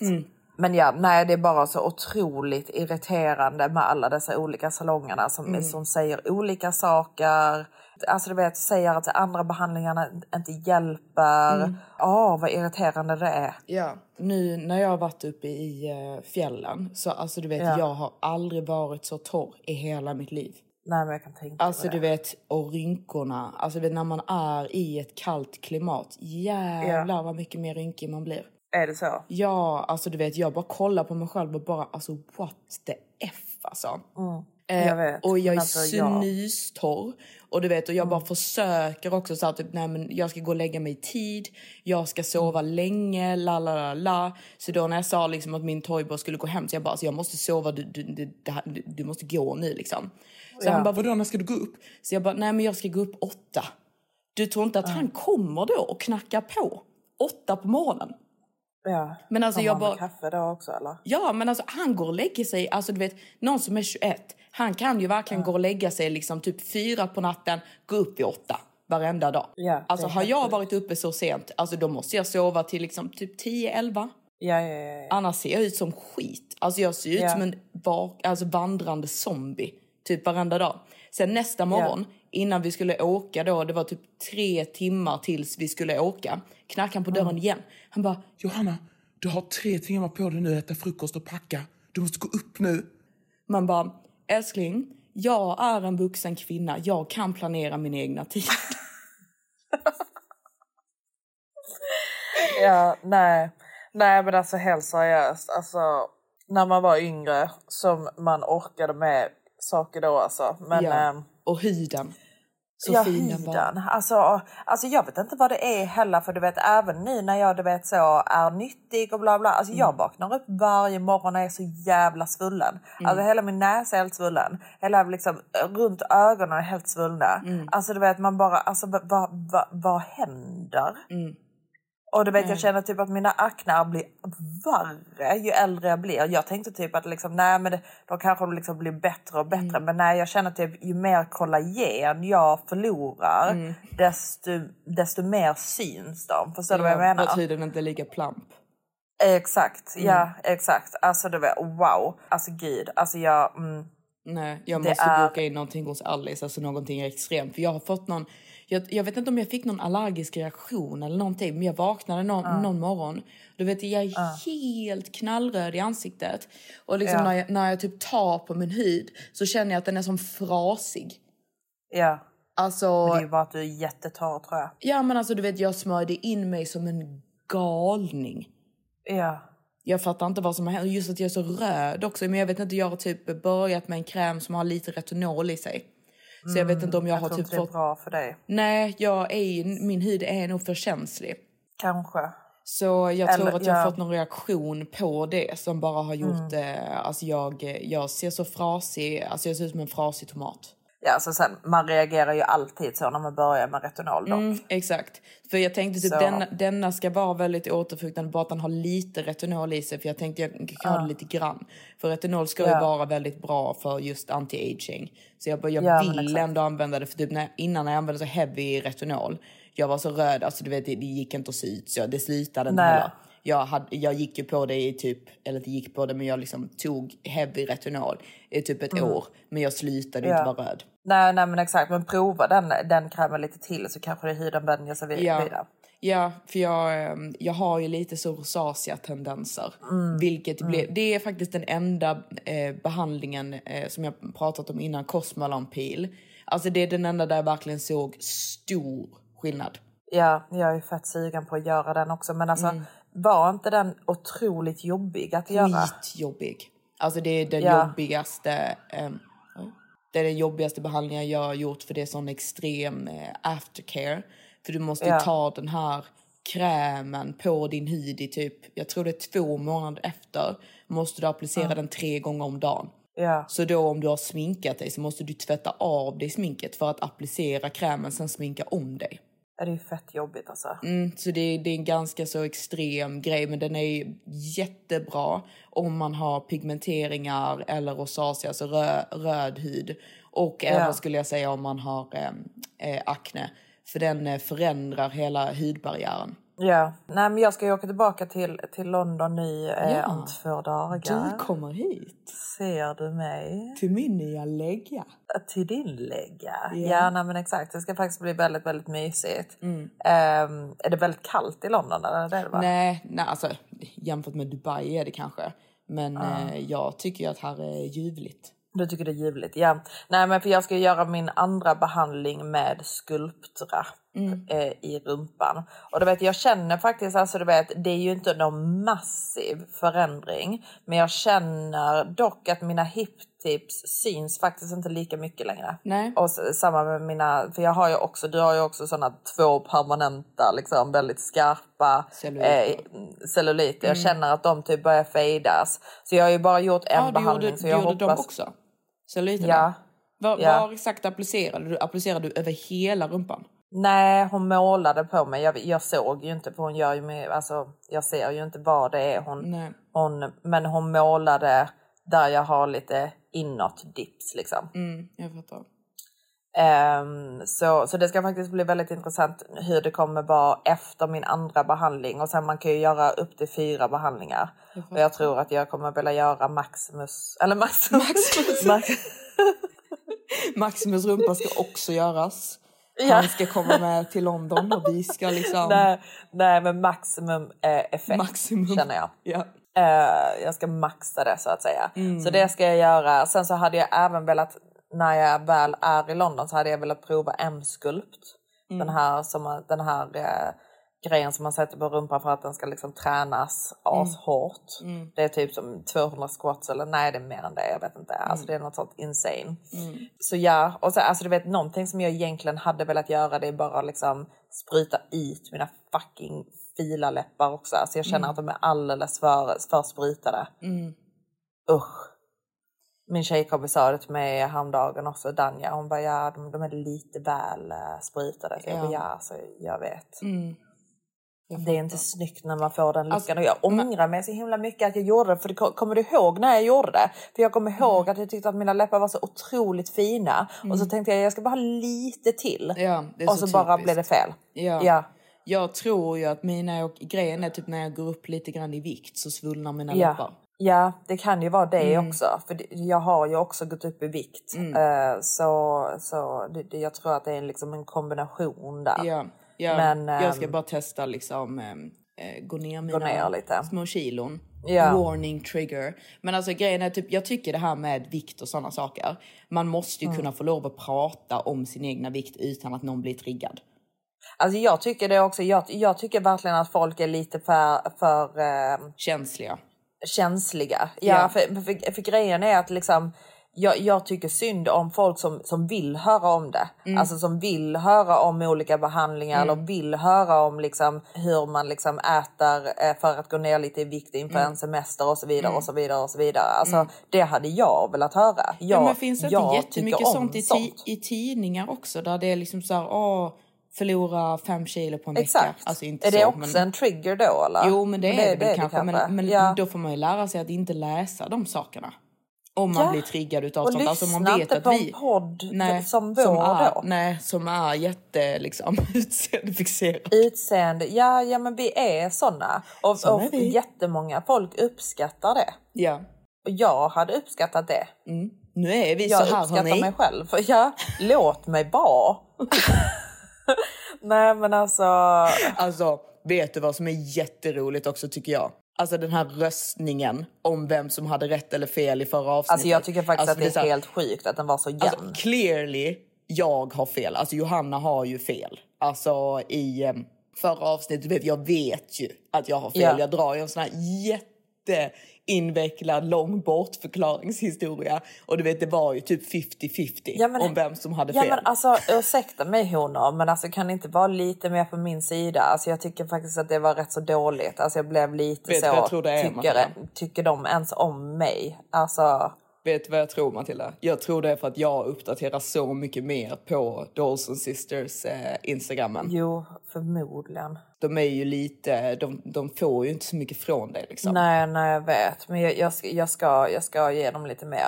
Men ja, nej det är bara så otroligt irriterande med alla dessa olika salongerna som, som säger olika saker. Alltså du vet, säger att de andra behandlingarna inte hjälper. Åh, vad irriterande det är. Ja, nu när jag har varit uppe i eh, fjällen så alltså du vet Ja. jag har aldrig varit så torr i hela mitt liv. Nej men jag kan tänka Alltså du vet, och rynkorna. Alltså vet, när man är i ett kallt klimat, jävlar vad mycket mer rynkig man blir. Är det så? Ja, alltså du vet, jag bara kollar på mig själv och bara alltså what the F alltså. Eh, jag vet. Och jag är alltså, ja. snustorr. Och du vet, och jag bara försöker också så här, typ, nej men jag ska gå och lägga mig i tid. Jag ska sova länge, la la la la. Så då när jag sa liksom att min toyboy skulle gå hem så jag bara, alltså, jag måste sova, du, du, du, du, måste gå nu liksom. Så Ja. han bara, vadå när ska du gå upp? Så jag bara, nej men jag ska gå upp åtta. Du tror inte att han kommer då och knackar på? Åtta på morgonen? Ja. Men alltså jag bara- kaffe då också eller? Ja, men alltså han går och lägger sig, alltså du vet, någon som är 21, han kan ju verkligen gå och lägga sig liksom typ fyra på natten, gå upp vid åtta varenda dag. Ja, alltså har jag varit uppe så sent, alltså då måste jag sova till liksom typ 10-11. Ja, ja, ja. ja. Annars ser jag ut som skit. Alltså jag ser ut Ja. som en bak, alltså vandrande zombie, typ varenda dag. Sen nästa morgon, innan vi skulle åka då, det var typ tre timmar tills vi skulle åka, knackade han på dörren igen. Han bara, Johanna, du har tre timmar på dig nu att äta frukost och packa. Du måste gå upp nu. Man bara, älskling, jag är en vuxen kvinna. Jag kan planera min egna tid. [LAUGHS] Ja, nej. Nej men alltså helt seriöst. Alltså, när man var yngre som man orkade med saker då alltså. Men ja. ehm, Och huden. Så ja, fin den var. huden. Alltså, alltså jag vet inte vad det är heller för du vet även nu när jag du vet så är nyttig och bla bla. Alltså Mm. jag vaknar upp varje morgon och är så jävla svullen. Mm. Alltså hela min näsa är helt svullen. Hela liksom runt ögonen är helt svullna. Mm. Alltså du vet man bara alltså vad vad vad, vad händer? Och du vet jag känner typ att mina aknar blir värre ju äldre jag blir. Jag tänkte typ att liksom, nej men det, då kanske de liksom blir bättre och bättre. Men nej jag känner typ ju mer kollagen jag förlorar desto, desto mer syns de. Förstår du vad jag menar? Vad tiden inte lika plump. Exakt, ja exakt. Alltså du vet wow. Alltså gud. Alltså jag... Mm, Nej, jag måste är- boka in någonting hos Alice, alltså någonting extremt. För jag har fått någon, jag, jag vet inte om jag fick någon allergisk reaktion eller någonting, men jag vaknade någon, någon morgon. Du vet, jag är helt knallröd i ansiktet. Och liksom Ja. när, jag, när jag typ tar på min hud så känner jag att den är som frasig. ja. Alltså, Det är ju bara att du är jättetorr tror jag. ja men alltså du vet, jag smörjde in mig som en galning. Ja. Jag fattar inte vad som har hänt. Just att jag är så röd också. Men jag vet inte, jag har typ börjat med en kräm som har lite retinol i sig. Så jag vet inte om jag, Jag har typ fått... bra för dig. Nej, jag är, min hud är nog för känslig. Kanske. Så jag tror Eller- att jag har ja. fått någon reaktion på det som bara har gjort... Eh, alltså jag, jag ser så frasig, alltså jag ser ut som en frasig tomat. Ja, alltså sen, man reagerar ju alltid så när man börjar med retinol. Mm, exakt. För jag tänkte typ Så. denna, denna ska vara väldigt återfuktande, bara att den har lite retinol i sig. För jag tänkte jag kan ha det lite grann. För retinol ska ju Ja. vara väldigt bra för just anti-aging. Så jag, jag Ja, men vill ändå använda det. För typ när, innan när jag använde så heavy retinol, jag var så röd, alltså du vet det, det gick inte att se ut. Så det slutade inte heller. Jag, hade, jag gick ju på det i typ, eller inte gick på det, men jag liksom tog heavy retinol i typ ett år. Men jag slutade Mm. Ja. inte vara röd. Nej, nej men exakt. Men prova den, den krämen lite till så kanske det huden vänjer sig vid. Ja. vid det. Ja, för jag, ehm, jag har ju lite så rosacea-tendenser. Mm. Vilket blir, det är faktiskt den enda eh, behandlingen eh, som jag pratat om innan, Cosmalon Peel. Alltså det är den enda där jag verkligen såg stor skillnad. Ja, jag är fett sugen på att göra den också. Men alltså, Mm. Var inte den otroligt jobbig att göra? Skitjobbig. Alltså det är den Ja. jobbigaste oj. det är den jobbigaste behandlingen jag har gjort för det är sån extrem eh, aftercare. För du måste Ja. ta den här krämen på din hud i typ, jag tror det är två månader efter, måste du applicera den tre gånger om dagen. Ja, Så då om du har sminkat dig så måste du tvätta av dig sminket för att applicera krämen sen sminka om dig. Det är ju fett jobbigt alltså. Mm, så det, det är en ganska så extrem grej men den är jättebra om man har pigmenteringar eller rosacea, alltså rö, röd hud. Och även skulle jag säga om man har eh, eh, akne. För den eh, förändrar hela hudbarriären. Ja, nej men jag ska ju åka tillbaka till, till London nu eh, Ja. om två dagar. Du kommer hit Ser du mig? till min nya lägga. Till din lägga? Ja. Ja, nej men exakt. Det ska faktiskt bli väldigt, väldigt mysigt. Mm. Ehm, är det väldigt kallt i London? Eller? Det är det, va? Nej, nej, alltså jämfört med Dubai är det kanske. Men eh, jag tycker ju att här är ljuvligt. Du tycker det är ljuvligt? Ja. Nej, men för jag ska göra min andra behandling med Sculptra Mm. eh, i rumpan. Och du vet, jag känner faktiskt, alltså du vet, det är ju inte någon massiv förändring. Men jag känner dock att mina hip tips syns faktiskt inte lika mycket längre. Nej. Och samma med mina, för jag har ju också, du har ju också sådana två permanenta, liksom väldigt skarpa Celluliter. eh, celluliter. Jag känner att de typ börjar fejdas. Så jag har ju bara gjort en Ja, du behandling. gjorde, så du jag gjorde hoppas... dem också? Celluliterna? Ja. Var, Ja. var exakt applicerade du? Applicerade du över hela rumpan? Nej, hon målade på mig. Jag, jag såg ju inte, för hon gör ju med, alltså, jag ser ju inte vad det är hon, Nej. hon men hon målade där jag har lite inåt dips liksom. Mm, jag fattar. Ehm, så, så det ska faktiskt bli väldigt intressant hur det kommer vara efter min andra behandling och sen man kan ju göra upp till fyra behandlingar. Och jag tror att jag kommer vilja göra Maximus, eller Maximus. Maximus. [LAUGHS] Max, Maximus rumpa ska också göras. Han ska komma med till London och vi ska liksom... nej, nej, men maximum eh, effekt Maximum. känner jag. Ja. Eh, jag ska maxa det så att säga. Så det ska jag göra. Sen så hade jag även velat, när jag väl är i London så hade jag velat prova M-sculpt. Den här, som, den här eh, grejen som man sätter på rumpan för att den ska liksom tränas ashårt. Det är typ som 200 squats eller nej det är mer än det, jag vet inte. Alltså det är något sånt insane. Så ja, och så, alltså du vet någonting som jag egentligen hade velat göra det är bara liksom spruta ut mina fucking fila läppar också. Alltså jag känner att de är alldeles för, för sprutade. Usch. Min tjejkompis sa det till mig häromdagen också, Danja. Hon bara, ja de, de är lite väl uh, sprutade. Så jag Ja. bara, ja alltså, jag vet. Det är inte snyggt när man får den luckan. Alltså, och jag ångrar mig så himla mycket att jag gjorde det. För det, kommer du ihåg när jag gjorde det? För jag kommer ihåg Mm. att jag tyckte att mina läppar var så otroligt fina. Och så tänkte jag jag ska bara ha lite till. Ja, det och så, så bara blev det fel. Ja. Ja. Jag tror ju att mina, och grejen är typ när jag går upp lite grann i vikt så svullnar mina Ja. läppar. ja, det kan ju vara det Mm. också. För jag har ju också gått upp i vikt. Eh, så så det, jag tror att det är liksom en kombination där. Ja, ja. Men, jag ska ehm, bara testa liksom ehm, eh, gå ner mina ner lite. små kilon. Ja. Warning trigger. Men alltså grejen är typ, jag tycker det här med vikt och sådana saker. Man måste Mm. ju kunna få lov att prata om sin egna vikt utan att någon blir triggad. Alltså jag tycker det också. Jag, jag tycker verkligen att folk är lite för, för eh, Känsliga. känsliga. Ja, Ja. För, för, för grejen är att liksom jag, jag tycker synd om folk som, som vill höra om det. Mm. Alltså som vill höra om olika behandlingar eller vill höra om liksom hur man liksom äter eh, för att gå ner lite i vikt inför Mm. en semester och så vidare och så vidare och så vidare. Alltså det hade jag velat höra. Jag, Ja, men finns det inte jättemycket sånt i, i tidningar också? Där det är liksom så här, åh, förlora fem kilo på en vecka. Exakt. Alltså inte är det så, också men... en trigger då eller? Jo, men det är det, väl kanske. Men, men ja. då får man ju lära sig att inte läsa de sakerna. Om man Ja. blir triggad utav och sånt. Alltså man vet inte att på vi... en podd som vår är, då. Nej, som är jätte liksom [LAUGHS] utseendefixerad. Utseende, ja, ja men vi är såna. Och, Såna och vi. jättemånga folk uppskattar det. Ja. Och jag hade uppskattat det. Mm. Nu är vi Jag så här uppskattar hörni. mig själv. [LAUGHS] För låt mig vara. [LAUGHS] Nej men alltså. Alltså, vet du vad som är jätteroligt också tycker jag? Alltså den här röstningen om vem som hade rätt eller fel i förra avsnittet. Alltså jag tycker faktiskt Alltså, att det är här- helt sjukt att den var så jämn. Alltså, clearly, jag har fel. Alltså Johanna har ju fel. Alltså i um, förra avsnittet, vet, jag vet ju att jag har fel. Ja. Jag drar ju en sån här jätteinvecklad lång bortförklaringshistoria. Och du vet, det var ju typ 50-50 Ja, men- om vem som hade Ja fel. men alltså ursäkta mig honor men alltså kan det inte vara lite mer på min sida? Alltså jag tycker faktiskt att det var rätt så dåligt. Alltså jag blev lite Vet så. jag tror det är, tycker, tycker de ens om mig? Alltså. Vet du vad jag tror Matilda? Jag tror det är för att jag uppdaterar så mycket mer på Dawson Sisters eh, Instagrammen. Jo, förmodligen. De är ju lite, de, de får ju inte så mycket från dig liksom. Nej, nej jag vet. Men jag, jag, ska, jag, ska, jag ska ge dem lite mer.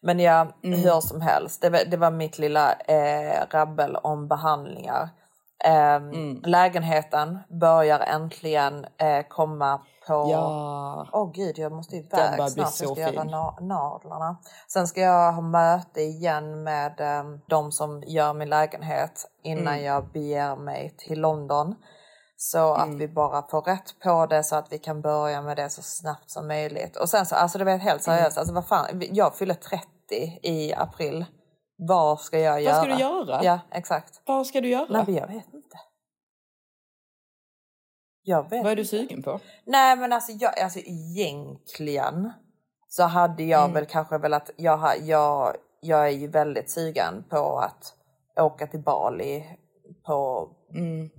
Men ja, Mm. hur som helst. Det var, det var mitt lilla eh, rabbel om behandlingar. Ehm, Mm. Lägenheten börjar äntligen eh, komma på... Ja. Åh gud, jag måste iväg snart. Jag ska göra na-. Sen ska jag ha möte igen med eh, de som gör min lägenhet innan Mm. jag beger mig till London. Så att vi bara får rätt på det så att vi kan börja med det så snabbt som möjligt. Och sen så, alltså det var helt Mm. seriöst, alltså vad fan, jag fyller 30 i april. Vad ska jag göra? Vad ska du göra? Ja, exakt. Vad ska du göra? Nej, men jag vet inte. Jag vet Vad är du sugen på? Nej men alltså, jag, alltså egentligen så hade jag Mm. väl kanske velat, jag, jag, jag är ju väldigt sugen på att åka till Bali på,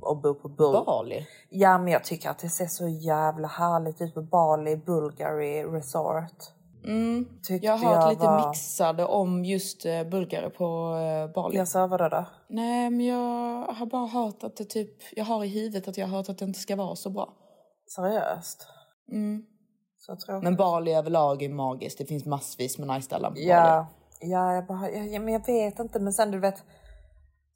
och bo på Bul- Mm. Bali? Ja men jag tycker att det ser så jävla härligt ut på Bali, Bulgari Resort. Mm. Jag har hört jag lite var- mixade om just eh, bulgare på eh, Bali. Jag sa vadå då? Nej, men jag har bara hört att det typ... Jag har i huvudet att jag har hört att det inte ska vara så bra. Seriöst? Mm. Men Bali överlag är magiskt. Det finns massvis med nice ställen på Bali. Ja, ja, jag bara, ja, ja, men jag vet inte. Men sen du vet,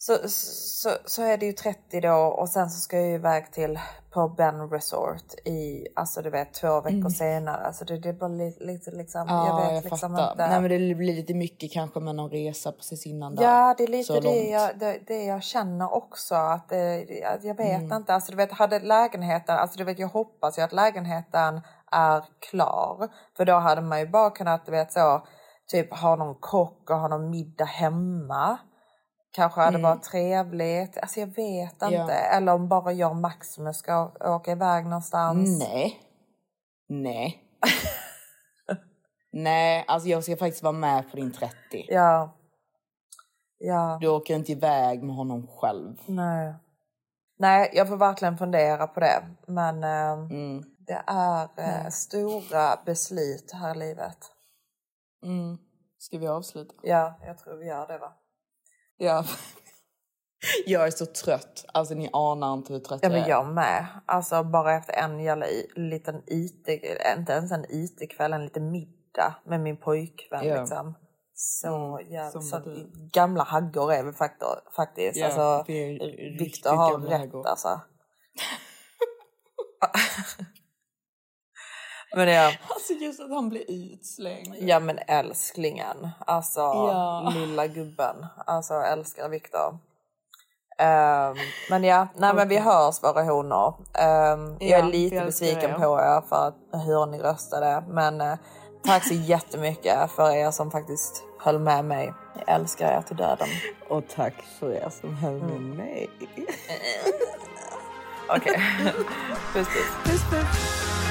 så, så, så är det ju 30 då och sen så ska jag ju iväg till på Ben Resort i, alltså du vet två veckor senare. Alltså det, det bara lite, lite liksom, Mm. Ja, jag jag, vet liksom fattar. inte. Nej, men det blir lite mycket kanske med någon resa precis innan där. Ja, det är lite det jag, det, det jag känner också. Att, eh, att jag vet Mm. inte. Alltså, du vet, hade lägenheten, alltså, du vet, jag hoppas ju att lägenheten är klar. För då hade man ju bara kunnat du vet, så, typ, ha någon kock och ha någon middag hemma. Kanske hade varit trevligt. Alltså jag vet Mm. Ja. inte. Eller om bara jag och Maximus ska åka iväg någonstans. Nej. Nej. [LAUGHS] Nej, alltså jag ska faktiskt vara med på din 30. Ja. Ja. Du åker inte iväg med honom själv. Nej. Nej, jag får verkligen fundera på det. Men eh, Mm. det är eh, stora beslut här i livet. Mm. Ska vi avsluta? Ja, jag tror vi gör det va? Ja. [LAUGHS] Jag är så trött. Alltså ni anar inte hur trött Ja jag men är. jag med. Alltså bara efter en jävla liten IT, inte ens en IT-kväll, en liten middag med min pojkvän Ja. liksom. Så jävla... som Så gamla haggor är vi faktiskt. Ja, alltså, Viktor har rätt haggor. alltså. [LAUGHS] [LAUGHS] men ja, Alltså just att han blir utslängd. ja men älsklingen. Alltså Ja. lilla gubben. Alltså jag älskar Viktor. Ehm, men ja, nej men vi hörs våra honor. Ehm, jag Ja, är vi lite älskar besviken er. på er för att, hur ni röstade. Men eh, tack så jättemycket för er som faktiskt höll med mig. Jag älskar er till döden. Och tack för er som höll med Mm. mig. [LAUGHS] Okej, [LAUGHS] puss puss. I